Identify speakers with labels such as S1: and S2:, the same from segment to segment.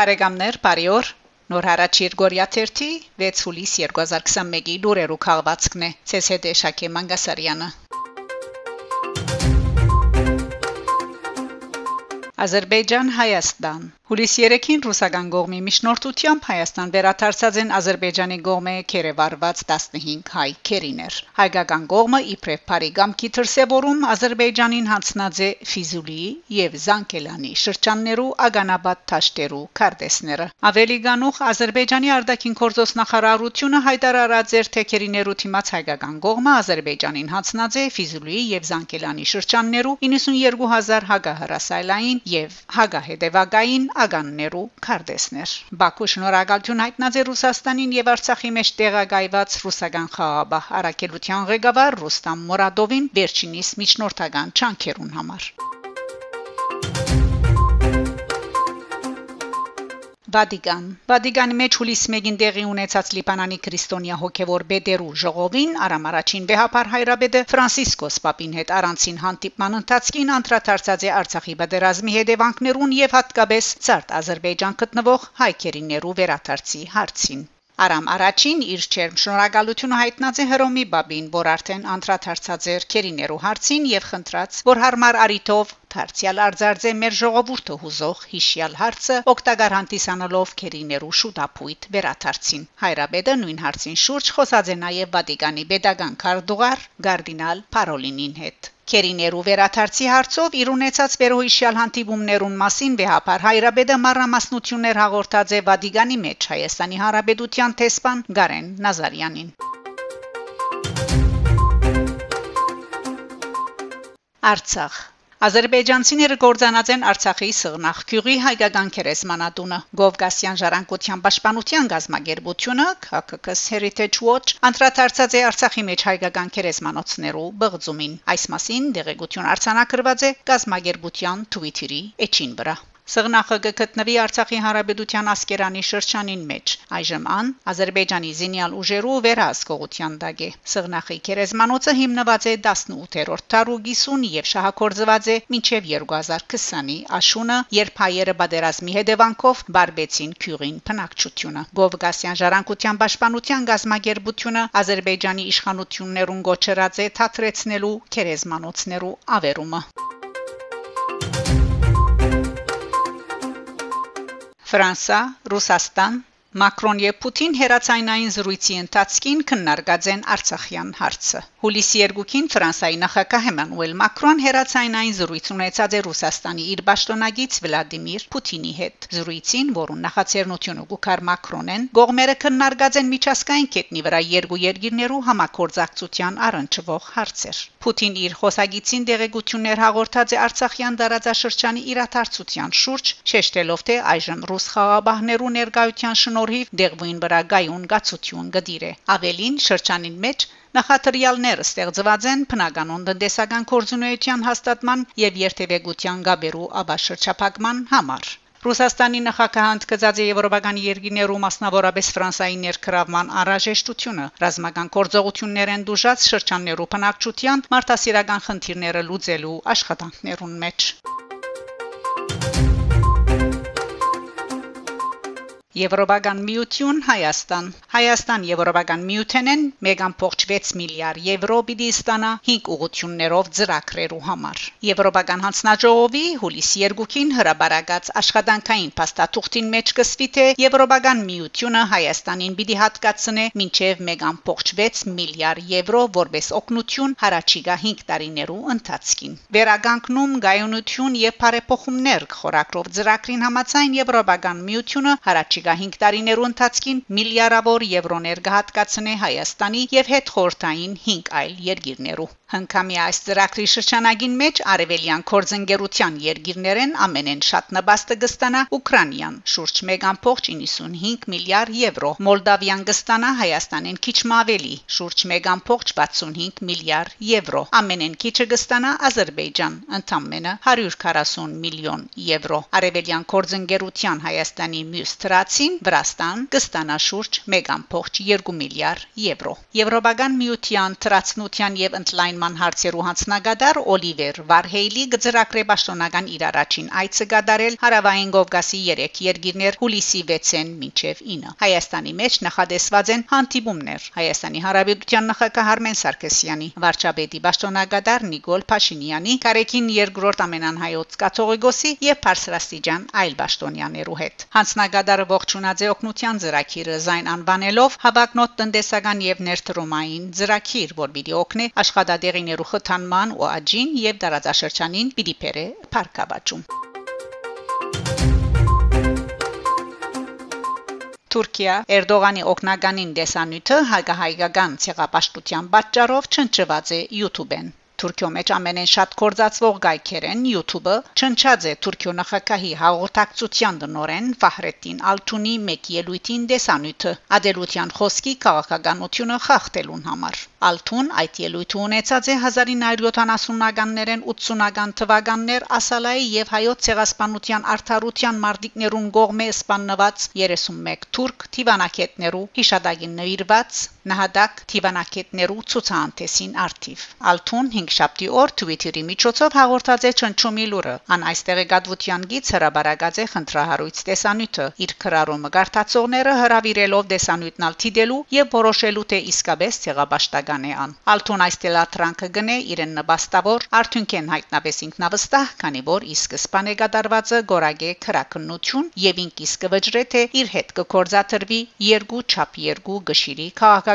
S1: Բարեկամներ, բարի օր։ Նոր հարաճ Երգորիա 1-ի 6 հուլիս 2021-ի լուրերու քաղվածքն է։ ՑՍԴ Շակե Մանգասարյանը։ Ադրբեջան Հայաստան Հուլիս 3-ին ռուսական գողմի միջնորդությամբ Հայաստան վերադարձած են Ադրբեջանի գողմե կերևարված 15 հայ քերիներ։ Հայկական գողմը իբրև Փարիգամքի դրսևորում Ադրբեջանին հանձնած է Ֆիզուլի եւ Զանկելանի շրջաններու ագանաբադ թաշտերու քարտեսները։ Ավելի գանուխ Ադրբեջանի արտաքին գործոս նախարարությունը հայտարարած էր թե քերիներու թիմած հայկական գողմը Ադրբեջանին հանձնած է Ֆիզուլի եւ Զանկելանի շրջաններու 92000 հագահրասայլային եւ հագահետևակային ագաններու քարտեզներ Բաքու շնորհակալություն հայտնած է Ռուսաստանին եւ Արցախի մեջ տեղակայված ռուսական խաղաբահ Արաքելության ղեկավար Ռուստամ Մորադովին վերջինիս միջնորդական չանքերուն համար Վադիգան Վադիգանի մեջ հուլիսի 1-ին տեղի ունեցած Լիբանանի քրիստոնյա հոգևոր բեդերու ժողովին Արամ առաջին վեհապար հայրաբեդը Ֆրանսիսկոս Պապին հետ առանցին հանդիպման ընթացքին անդրադարձած է Արցախի բادرազմի հետևանքներուն եւ հատկապես ցարտ Ադրբեջան գտնվող հայկերիներու վերաթարցի հարցին Արամ առաջին իր չերմ շնորհակալությունը հայտնած է Հռոմի Բաբին, որ արդեն անդրադարձած էր քերիներու հարցին եւ խնդրած, որ հարմար արիտով Դարձյալ արձարձե մեր ժողովուրդը հուզող հիշյալ հարցը օկտագար հանդիսանալով քերիներու շուտապույտ վերաթարցին հայրաբեդը նույն հարցին շուրջ խոսած է նաև Վատիկանի pedagogan քարտուղար Գարդինալ Պարոլինին հետ Քերիներու վերաթարցի հարցով իր ունեցած վերոհիշյալ հանդիպումներուն մասին վեհապար հայրաբեդը մարամասնություններ հաղորդած է Վատիկանի մեջ Հայաստանի Հանրապետության տեսփան Գարեն Նազարյանին Արցախ Ադրբեջանցիները կորցանած են Արցախի սղնախ քյուղի հայկական քերեսմանատունը Գովգասյան ժառանգության պաշտպանության գազագերբությունը KKK Heritage Watch անդրադարձած է Արցախի մեջ հայկական քերեսմանոցներու բղձումին այս մասին դեղեցություն արձանագրված է գազագերբության Twitter-ի էջին վրա Սղնախը գտնվի Արցախի Հանրապետության ասկերանի շրջանին մեջ։ Այժմ ան Ադրբեջանի զինյալ ուժերու վերահսկողության դագ է։ Սղնախի քերեզմանոցը հիմնված է 18-րդ տարուգիսուն եւ շահագործված է մինչեւ 2020-ի աշունը, երբ հայերը բادرազմի հետևանքով բարբեցին քյուղին փնակչությունը։ Գովգասյան ժառանգության պաշտպանության գազմագերբությունը Ադրբեջանի իշխանություններուն գոչրած է թատրեցնելու քերեզմանոցներու ավերումը։ Ֆրանսա, Ռուսաստան, Մակրոն եւ Պուտին հերացայնային զրույցի ընթացքին քննարկած են Արցախյան հարցը։ Հուլիսի 2-ին Ֆրանսայի նախագահ Էմանուել Մակրոն հերացայնային զրույց ունեցած է Ռուսաստանի իր պաշտոնագից Վլադիմիր Պուտինի հետ։ Զրույցին, որուն նախաձեռնությունը Գուկար Մակրոնեն, գողմերը քննարկած են միջազգային կետնի վրա երկու երկիրներու համակորձակցության առնչվող հարցեր։ Պուտին իր խոսագիցին դեղեցություններ հաղորդած է Արցախյան դարաձաշրջանի իրաթարցության շուրջ, շեշտելով թե այժմ ռուս խաղաբահներու ներկայության շնորհիվ դեղվին վրա գայուն գացություն գդիրե։ Ավելին շրջանին մեջ Նախատրյալները ստեղծված են բնականոն տնտեսական կորձունեության հաստատման եւ երթևեկության գաբերու աբաշրջափակման համար։ Ռուսաստանի նախագահը ընդգծած է եվրոպական երկիներու մասնավորապես Ֆրանսայի ներքրավման անհրաժեշտությունը ռազմական կորձողություններեն դժուժած շրջաններու բնակչության մարդասիրական խնդիրները լուծելու աշխատանքներուն մեջ Եվրոպական միություն Հայաստան Հայաստան Եվրոպական միութենեն 1.6 միլիարդ եվրո պիտի ստանա 5 ուղություններով ծրագրերու համար Եվրոպական հանձնաժողովի հուլիսի 2-ին հրաբարակած աշխատանքային փաստաթուղթին մեջ կսվի թե Եվրոպական միությունը Հայաստանին պիտի հատկացնե մինչև 1.6 միլիարդ եվրո որպես օգնություն հարաճիգա 5 տարիներու ընթացքին Վերագանքնում գայունություն եւ բարեփոխումներ խորակրով ծրագրին համաձայն Եվրոպական միությունը հարաճիգա առաջիկա 5 տարիներու ընթացքին միլիարդավոր եվրոներ կհատկացնե Հայաստանի եւ հետ խորթային 5 այլ երկիրներու Հնկամի այս ծրագրի շրջանագին մեջ արևելյան կորձընկերության երկիրներեն ամենեն շատ նպաստը կստանա Ուկրաինան շուրջ 1.95 միլիարդ եվրո, Մոլդավիան կստանա Հայաստանին քիչ ավելի շուրջ 1.65 միլիարդ եվրո, ամենեն քիչը կստանա Ադրբեջան ընդամենը 140 միլիոն եվրո։ Արևելյան կորձընկերության Հայաստանի մյուս ծրած Բացին Վրաստան կստանա շուրջ 1.2 միլիարդ եվրո։ Եվրոպական միության տրացնության եւ ընդլայնման հարցերու հանձնագետար Օլիվեր Վարհեյլի գծրակրե պաշտոնական իր առաջին այցը գդարել հարավային Կովկասի 3 երկիրներ հուլիսի 6-ին մինչև 9։ Հայաստանի մեջ նախադեсված են հանդիպումներ Հայաստանի Հանրապետության նախագահ Արմեն Սարգսյանի, վարչապետի պաշտոնագետար Նիկոլ Փաշինյանի, Կարեկին երկրորդ ամենանհայոց Կաթողիկոսի եւ Փարսրաստիջան այլ պաշտոնյաներու հետ։ Հանձնագետարը ողջունած է օկնության ծրագիրը զայն անվանելով հավակնոտ տնտեսական եւ ներդրումային ծրագիր, որ պիտի օգնի աշխատադեղիներու խթանման ու աճին եւ դարաձաշրջանին պիտի բերե փարկաբաճում։ Թուրքիա Էրդողանի օկնականին դեսանյութը հագահայկական ցեղապաշտության պատճառով չնչված է YouTube-ին Թուրքիո մեջ ամենեն շատ կորցածվող գայքերեն YouTube-ը չնչած է Թուրքիո նախագահի հաղորդակցության դնորեն Ֆահրեդդին Ալթունի մեկ ելույթին դեսանյութը ադելության խոսքի քաղաքականությունը խախտելուն համար Ալթուն այդ ելույթը ունեցած է 1970-ականներեն 80-ական թվականներ ասալայի եւ հայոց ցեղասպանության արդարության մարտիկներուն գողմե սպաննված 31 թուրք թիվանակետներու հիշադակին նվիրված նահատակ թիվանակետներու ցուցանտեսին արթիվ Ալթուն 5 շաբթի օր Twitter-ի միջոցով հաղորդած է ճնչումի լուրը ան այստեղի գadvutyan գից հրաբարագած է խնդրահարույց տեսանյութը իր քրարոմը գարտացողները հրավիրելով տեսանյութն ալթիդելու եւ որոշելու թե իսկապես ցեղաբաշտակ Գանեան։ Ալթուն այս տելատրանքը գնե իրեն նպաստավոր արդյունքեն հայտնաբես ինքնավստահ, քանի որ ի սկզբանե գդարվածը գորագե քրակնություն եւ ինքիսկ վճռե թե իր հետ կկործաթրվի երկու չափ երկու գշիրի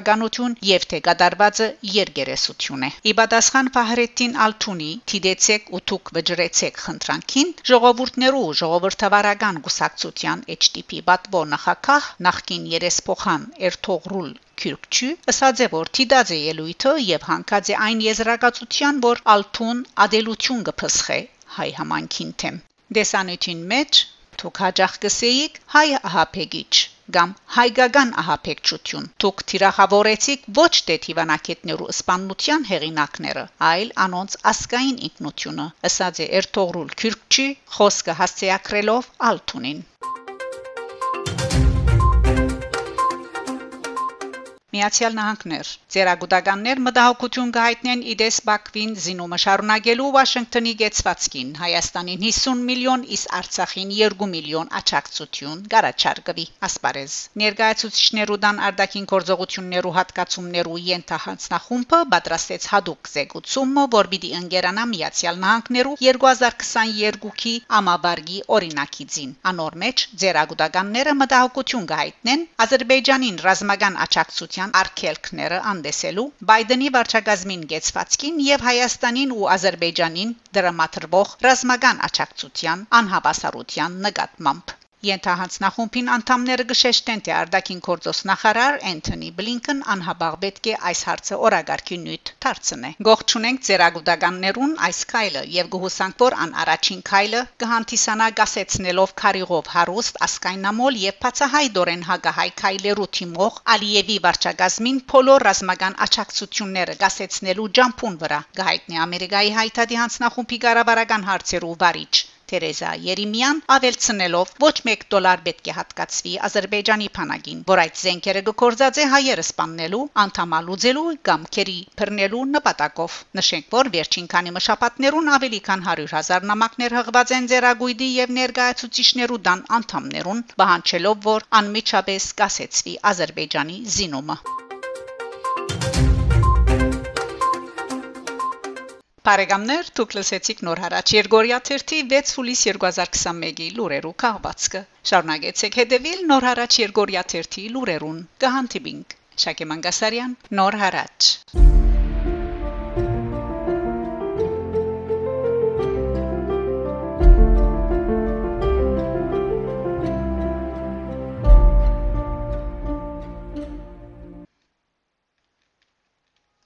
S1: քաղաքականություն եւ թե գդարվածը երգերեսություն է։ Իբադասխան Ֆահրեդդին Ալթունի թիդեցեք ու թուք վճռեցեք խնդրանքին ժողովուրդներու ժողովրդավարական գուսակցության HDP բատվո նախակահ նախկին երեսփոխան Էրթողրուլ Քյուրքչի ըսած է որ թիդած է ելույթը եւ հանկած է այն եզրակացության որ ալթուն ադելություն կփսխե հայ համանքին թեմ դեսանյութին մեջ թուք հաջախ կսեիք հայ ահապեգիչ կամ հայկական ահապեկչություն թուք թիրախավորեցիք ոչ թե թիվանակետներու սպանության հեղինակները այլ անոնց ասկային ինքնությունը ըսած է Էրթողրուլ Քյուրքչի խոսքը հասցեակրելով Ալթունին Միացյալ Նահանգներ Ձերագուտականներ մտահոգություն կհայտնեն իդես Բաքվին զինումը շարունակելու Վաշինգտոնի գեցվածքին Հայաստանին 50 միլիոն իս Արցախին 2 միլիոն աճակցություն գարաչարգվի ասպարեզ Ներկայացուցիչներու դան արդակին գործողություններու հատկացումներու ենթահանձնախումբը պատրաստեց հadoop զեկուցումը որ պիտի ընկերանա Միացյալ Նահանգներու 2022-ի ամաբարգի օրինակիցին անոր մեջ ձերագուտականները մտահոգություն կհայտնեն Ադրբեջանին ռազմական աճակցության Ռուսաստան արկելքները անդեսելու Բայդենի վարչագազմին գեցվածքին եւ Հայաստանին ու Ադրբեջանին դրամատրվող ռազմական աճակցության անհավասարության նկատմամբ Ենթահանձնախումբին անդամները գշեշտեն թե արտաքին գործոս նախարար Անթոնի Բլինքեն անհաբաղ պետք է այս հարցը օրագարկի նյութ դարձնե։ Գողջունենք ծերագուտականներուն այս քայլը եւ գուհուսանք որ ան առաջին քայլը կհանդիսանա գասեցնելով քարիղով հարուստ ասկայնամոլ եւ բացահայ դորեն հագահայ քայլերու թիմող Ալիևի վարչագազմին փոլո ռազմական աճակցությունները գասեցնելու ջամփուն վրա գահիտնի Ամերիկայի հայտարարի հանձնախումբի կառավարական հարցերու վարիչ Թերեզա Երեմյան ավելցնելով ոչ 1 դոլար պետք է հատկացվի Ադրբեջանի բանակին, որ այդ զենքերը գործած է հայերը սպաննելու, անդամալուծելու կամ քերի բռնելու նպատակով։ Նշենք, որ վերջին քանի մշապատներուն ավելի քան 100.000 նամակներ հղված են ձերագույդի եւ ներկայացուցիչներու դան անդամներուն, բանջելով, որ անմիջապես կասեցվի Ադրբեջանի զինումը։ Բարեկամներ, դուք լսեցիք նոր հարաճ. Երգորիա 3-ի 6 հուլիս 2021-ի լուրերու քաղվածքը։ Շարունակեցեք հետևել նոր հարաճ Երգորիա 3-ի լուրերուն։ Կհանդիպինք։ Շակե Մանգասարյան, նոր հարաճ։